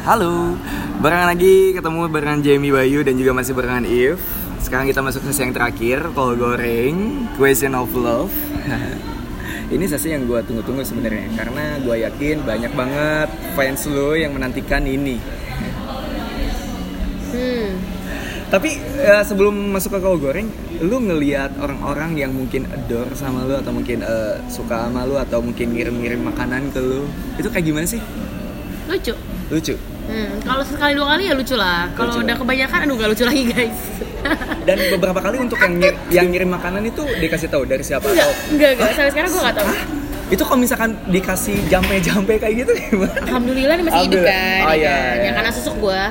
Halo, barengan lagi ketemu barengan Jamie Bayu dan juga masih barengan If. Sekarang kita masuk sesi yang terakhir, kol goreng, question of love. Ini sesi yang gue tunggu-tunggu sebenarnya karena gue yakin banyak banget fans lo yang menantikan ini. Hmm. Tapi eh, sebelum masuk ke kol goreng, lu ngelihat orang-orang yang mungkin adore sama lu atau mungkin eh, suka sama lu atau mungkin ngirim-ngirim makanan ke lu, itu kayak gimana sih? Lucu. Lucu. Hmm. Kalau sekali dua kali ya lucu lah. Kalau udah kebanyakan aduh gak lucu lagi guys. Dan beberapa kali untuk yang ngir- yang ngirim makanan itu dikasih tahu dari siapa? enggak, Oh, enggak, enggak. Sampai sekarang gue gak tahu. itu kalau misalkan dikasih jampe-jampe kayak gitu gimana? Alhamdulillah nih masih hidup kan. Oh, ya iya, kan? iya. Yang karena susuk gue.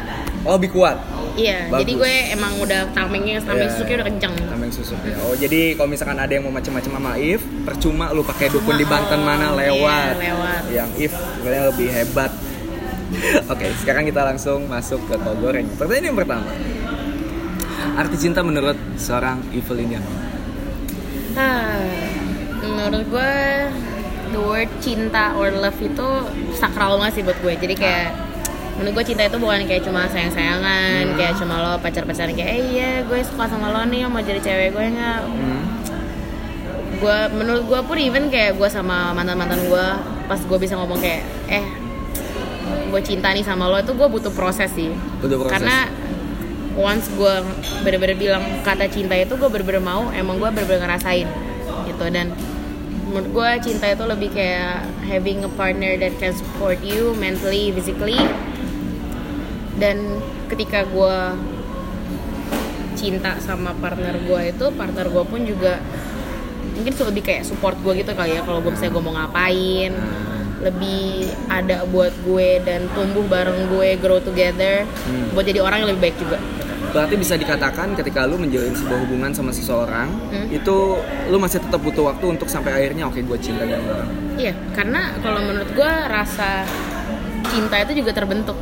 Oh, lebih kuat. Iya, Bagus. jadi gue emang udah tamengnya, tameng Iya. susuknya udah kenceng. Tameng susuk ya. Oh, jadi kalau misalkan ada yang mau macam-macam sama If, percuma lu pakai dukun di Banten mana lewat. Iya, lewat. Yang If lebih hebat. Oke, sekarang kita langsung masuk ke kol goreng. Pertanyaan yang pertama. Arti cinta menurut seorang Evelyn yang Ah, menurut gue the word cinta or love itu sakral banget sih buat gue. Jadi kayak menurut gue cinta itu bukan kayak cuma sayang-sayangan, kayak cuma lo pacar-pacaran kayak eh iya gue suka sama lo nih mau jadi cewek gue nggak. hmm, Gue menurut gue pun even kayak gue sama mantan-mantan gue pas gue bisa ngomong kayak eh gue cinta nih sama lo itu gue butuh proses sih. Butuh proses. Karena once gue bener-bener bilang kata cinta itu gue bener-bener mau emang gue bener-bener ngerasain gitu dan menurut gue cinta itu lebih kayak having a partner that can support you mentally physically dan ketika gue cinta sama partner gue itu partner gue pun juga mungkin lebih kayak support gue gitu kali ya kalau gue misalnya gue mau ngapain lebih ada buat gue dan tumbuh bareng gue grow together Hmm. buat jadi orang yang lebih baik juga Berarti bisa dikatakan ketika lu menjalin sebuah hubungan sama seseorang, Hmm. itu lu masih tetap butuh waktu untuk sampai akhirnya oke gue cinta dengan orang. iya karena kalau menurut gue rasa cinta itu juga terbentuk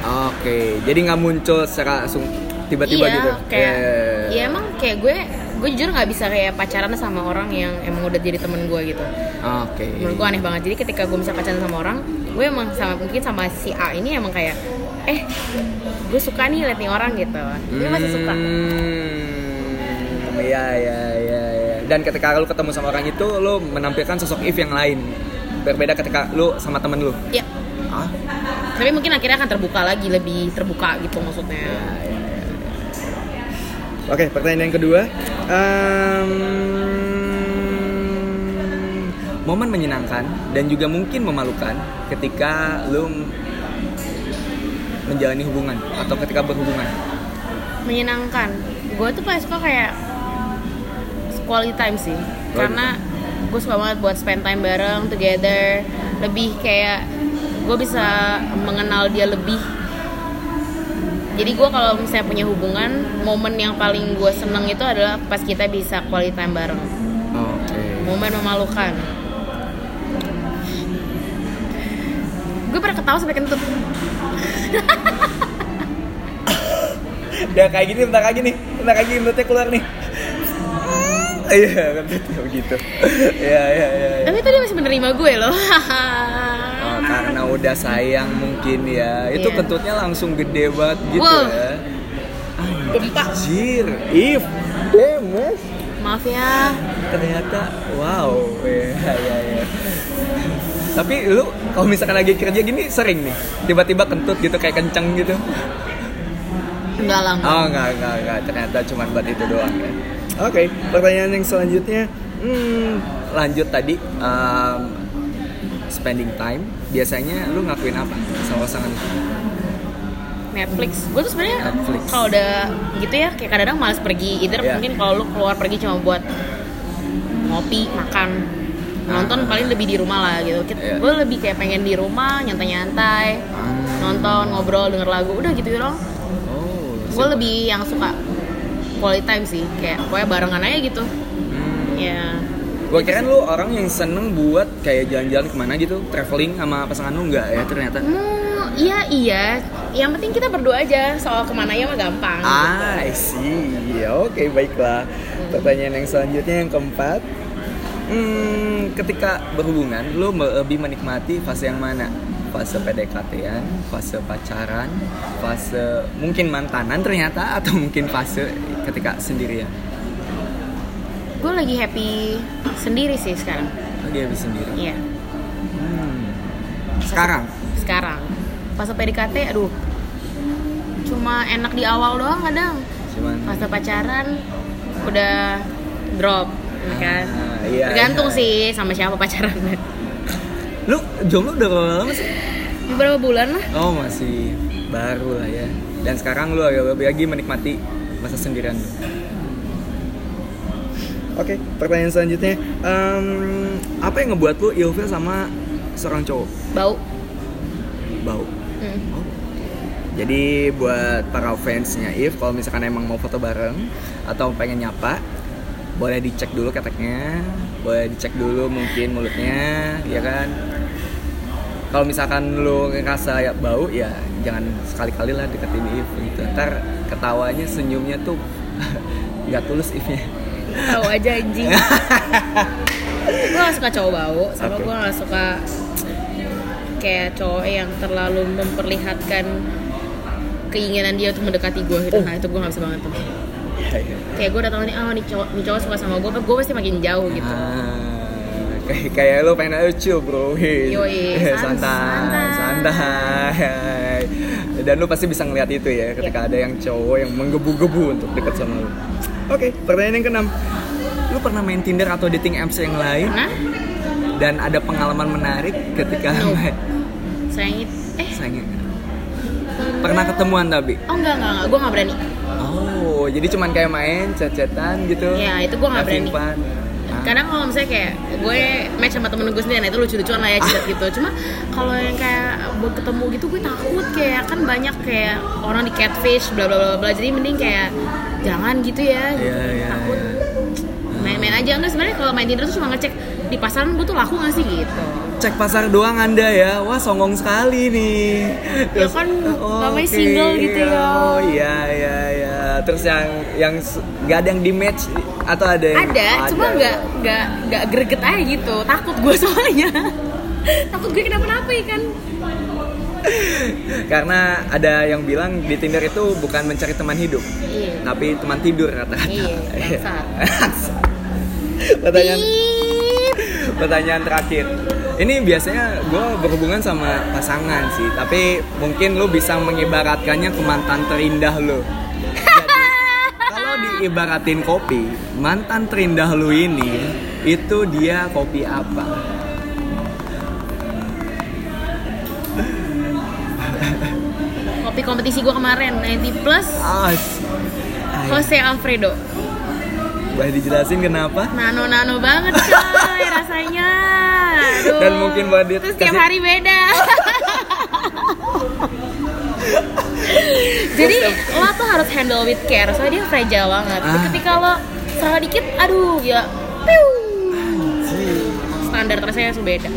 Oke, jadi nggak muncul secara langsung tiba-tiba iya gitu. kayak Eh, ya emang kayak gue gue jujur nggak bisa kayak pacaran sama orang yang emang udah jadi temen gue gitu Oke. menurut gue aneh banget jadi ketika gue bisa pacaran sama orang gue emang sama mungkin sama si A ini emang kayak eh gue suka nih liat nih orang gitu gue masih suka Hmm, Iya, iya, iya, iya. Dan ketika lu ketemu sama orang itu, lu menampilkan sosok If yang lain. Berbeda ketika lu sama temen lu. ya Ah, tapi mungkin akhirnya akan terbuka lagi lebih terbuka gitu maksudnya iya, iya, Oke, pertanyaan yang kedua. Em, momen menyenangkan dan juga mungkin memalukan ketika lu menjalani hubungan atau ketika berhubungan. menyenangkan gue tuh paling suka kayak quality time sih karena gue suka banget buat spend time bareng together lebih kayak gue bisa mengenal dia lebih jadi gue kalau misalnya punya hubungan momen yang paling gue seneng itu adalah pas kita bisa quality time bareng Oke. momen memalukan gue pernah ketawa sampai kentut Udah kayak gini, bentar lagi nih, bentar lagi mulutnya keluar nih. Iya, kentutnya begitu. Iya, iya, iya. iya. tapi itu dia masih menerima gue loh Oh, karena udah sayang mungkin ya. Itu Iya. kentutnya langsung gede banget gitu Wow. ya. Anjir, if, mas. maaf ya Ternyata, wow, ya, ya, ya. Tapi lu kalau misalkan lagi kerja gini sering nih, tiba-tiba kentut gitu kayak kenceng gitu. enggak lah enggak. Oh enggak, enggak, enggak. Ternyata cuma buat itu doang ya. Oke, pertanyaan yang selanjutnya. Hmm, lanjut tadi. um, spending time. Biasanya lu ngakuin apa sama pasangan? Netflix gue tuh sebenarnya kalau udah gitu ya kayak kadang-kadang males pergi either Iya. mungkin kalau lu keluar pergi cuma buat ngopi makan nonton Ah. paling lebih di rumah lah gitu Iya. gue lebih kayak pengen di rumah nyantai-nyantai nonton ngobrol denger lagu udah gitu dong Oh. gue lebih yang suka quality time sih kayak pokoknya barengan aja gitu Hmm. ya Gue kira lu orang yang seneng buat kayak jalan-jalan ke mana gitu, traveling sama pasangan lu enggak ya ternyata. hmm, iya iya yang penting kita berdua aja soal ke mana ya mah gampang Ah, I see. Oke, baiklah. Pertanyaan yang selanjutnya yang keempat. Hmm, ketika berhubungan, lu lebih menikmati fase yang mana? fase PDKT-an, fase pacaran, fase mungkin mantanan ternyata atau mungkin fase ketika sendirian. Gue lagi happy sendiri sih sekarang Lagi habis sendiri. iya Hmm. Sekarang. sekarang pas PDKT aduh cuma enak di awal doang kadang Cuman pas pacaran udah drop ya kan Ah, iya, tergantung iya. sih sama siapa pacaran lu jomblo udah berapa lama sih? beberapa bulan lah Oh masih baru lah ya. Dan sekarang lu lagi menikmati masa sendirian lu. Oke, pertanyaan selanjutnya, Em, apa yang ngebuat lu ilfil sama seorang cowok? bau Bau. Hmm. Jadi buat para fansnya If, kalau misalkan emang mau foto bareng atau pengen nyapa, boleh dicek dulu keteknya, boleh dicek dulu mungkin mulutnya, ya kan. Kalau misalkan lu ngerasa ya bau, ya jangan sekali-kali lah deketin If gitu. Ntar ketawanya, senyumnya tuh nggak tulus If-nya. Tahu aja anjing. Gue gak suka cowok bau sama Oke. gue gak suka kayak cowok yang terlalu memperlihatkan keinginan dia untuk mendekati gue gitu Oh. nah itu gue gak bisa banget tuh. Iya, iya. kayak gue tau nih oh nih cowok nih cowok suka sama gue gue pasti makin jauh gitu. Ah, kayak kayak lu pengen aja chill bro. Yoi, san- santai santai. Dan lu pasti bisa ngeliat itu ya ketika ada yang cowok yang menggebu-gebu untuk deket sama lu oke pertanyaan yang keenam. Lu pernah main Tinder atau dating apps yang lain? Nah dan ada pengalaman menarik ketika No. main? Sayang itu eh. Sayangnya pernah ketemuan tapi? Oh enggak enggak, enggak. gue gak berani. Oh jadi cuman kayak main chat-chatan gitu? Ya, itu gua nggak Having berani. fun. Ah. kadang kalau misalnya kayak gue match sama temen gue sendiri nah itu lucu-lucuan lah ya cerita gitu. Cuma kalau yang kayak buat ketemu gitu gue takut kayak kan banyak kayak orang di catfish bla bla bla bla. Jadi mending kayak jangan gitu ya. Gitu. Takut. iya. main-main aja. Enggak sebenarnya kalau main Tinder tuh cuma ngecek di pasaran gue tuh laku gak sih gitu. Cek pasar doang anda ya. Wah songong sekali nih. Ya kan, namanya single gitu ya. oh iya iya iya. Terus yang yang nggak ada yang di match atau ada yang ada cuma nggak nggak nggak greget aja gitu. Takut gue soalnya. Takut gue kenapa-napa ya kan karena ada yang bilang di Tinder itu bukan mencari teman hidup iya. tapi teman tidur kata-kata Iya, bangsat. pertanyaan pertanyaan terakhir. Ini biasanya gue berhubungan sama pasangan sih tapi mungkin lu bisa mengibaratkannya ke mantan terindah Jadi, kalau diibaratin kopi mantan terindah lu ini itu dia kopi apa kompetisi gue kemarin 90 plus. As Jose Alfredo. Boleh dijelasin kenapa? Nano nano banget coy rasanya. Aduh. Dan mungkin buat dia terus tiap kasih- hari beda. Jadi lo tuh harus handle with care. Soalnya dia fragile banget. Ah. ketika lo salah dikit aduh ya piu. Standar rasanya beda.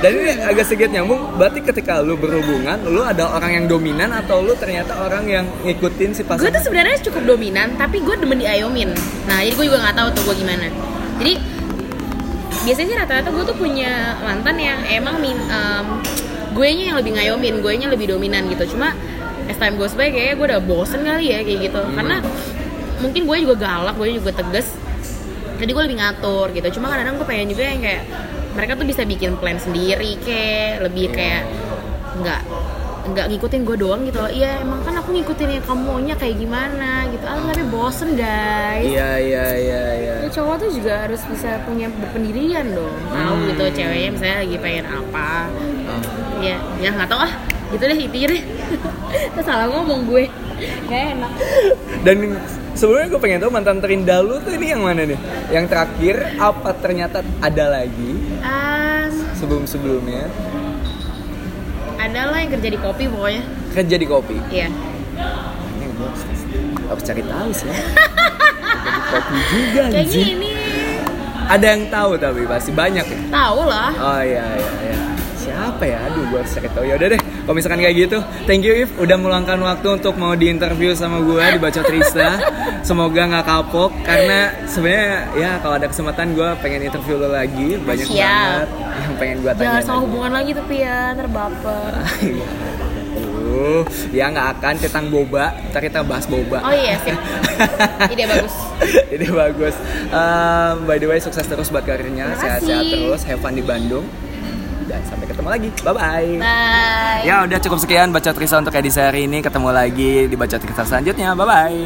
Dan ini agak sedikit nyambung. Berarti ketika lu berhubungan, lu ada orang yang dominan atau lu ternyata orang yang ngikutin si gue pasangan? tuh sebenarnya cukup dominan tapi gue demen diayomin. Nah jadi gue juga nggak tahu tuh gue gimana. Jadi biasanya sih rata-rata gue tuh punya mantan yang emang min em, gue nya yang lebih ngayomin gue nya lebih dominan gitu. Cuma as time goes by kayaknya gue udah bosen kali ya kayak gitu. Karena mungkin gue juga galak gue juga tegas. Jadi gue lebih ngatur gitu. Cuma kadang-kadang gue pengen juga yang kayak mereka tuh bisa bikin plan sendiri kayak lebih kayak nggak nggak ngikutin gue doang gitu loh. Iya emang kan aku ngikutin yang kamu maunya kayak gimana gitu. Ah tapi bosen guys. Iya, iya, iya, iya. Ya, cowok tuh juga harus bisa punya berpendirian dong. Tahu Hmm. gitu ceweknya misalnya lagi pengen apa. Oh. ya ya nggak tahu ah. Gitu deh intinya deh salah ngomong gue. Gak enak. Dan sebelumnya gue pengen tahu mantan terindah lu tuh ini yang mana nih? Yang terakhir apa ternyata ada lagi ah sebelum-sebelumnya? ada lah yang kerja di kopi pokoknya Kerja di kopi. iya Ini gue harus, cari tahu sih. Kerja di kopi juga kayaknya ini Ada yang tahu tapi pasti banyak ya. tahu lah Oh iya iya iya. Siapa ya aduh gue harus cari ya udah deh kalau misalkan kayak gitu thank you If udah meluangkan waktu untuk mau diinterview sama gue di Baca Trista semoga nggak kapok karena sebenarnya ya kalau ada kesempatan gue pengen interview lo lagi banyak Siap. banget yang pengen gue tanya Jangan sama hubungan lagi tapi ya terbaper. Uh, ya nggak akan tentang boba, ntar kita bahas boba. Oh iya sih. Ide bagus. Ide bagus. Um, by the way, sukses terus buat karirnya, sehat-sehat terus, have fun di Bandung. Dan sampai ketemu lagi. Bye bye. Bye. Ya udah cukup sekian baca Trisa untuk edisi hari ini. Ketemu lagi di baca Trisa selanjutnya. Bye bye.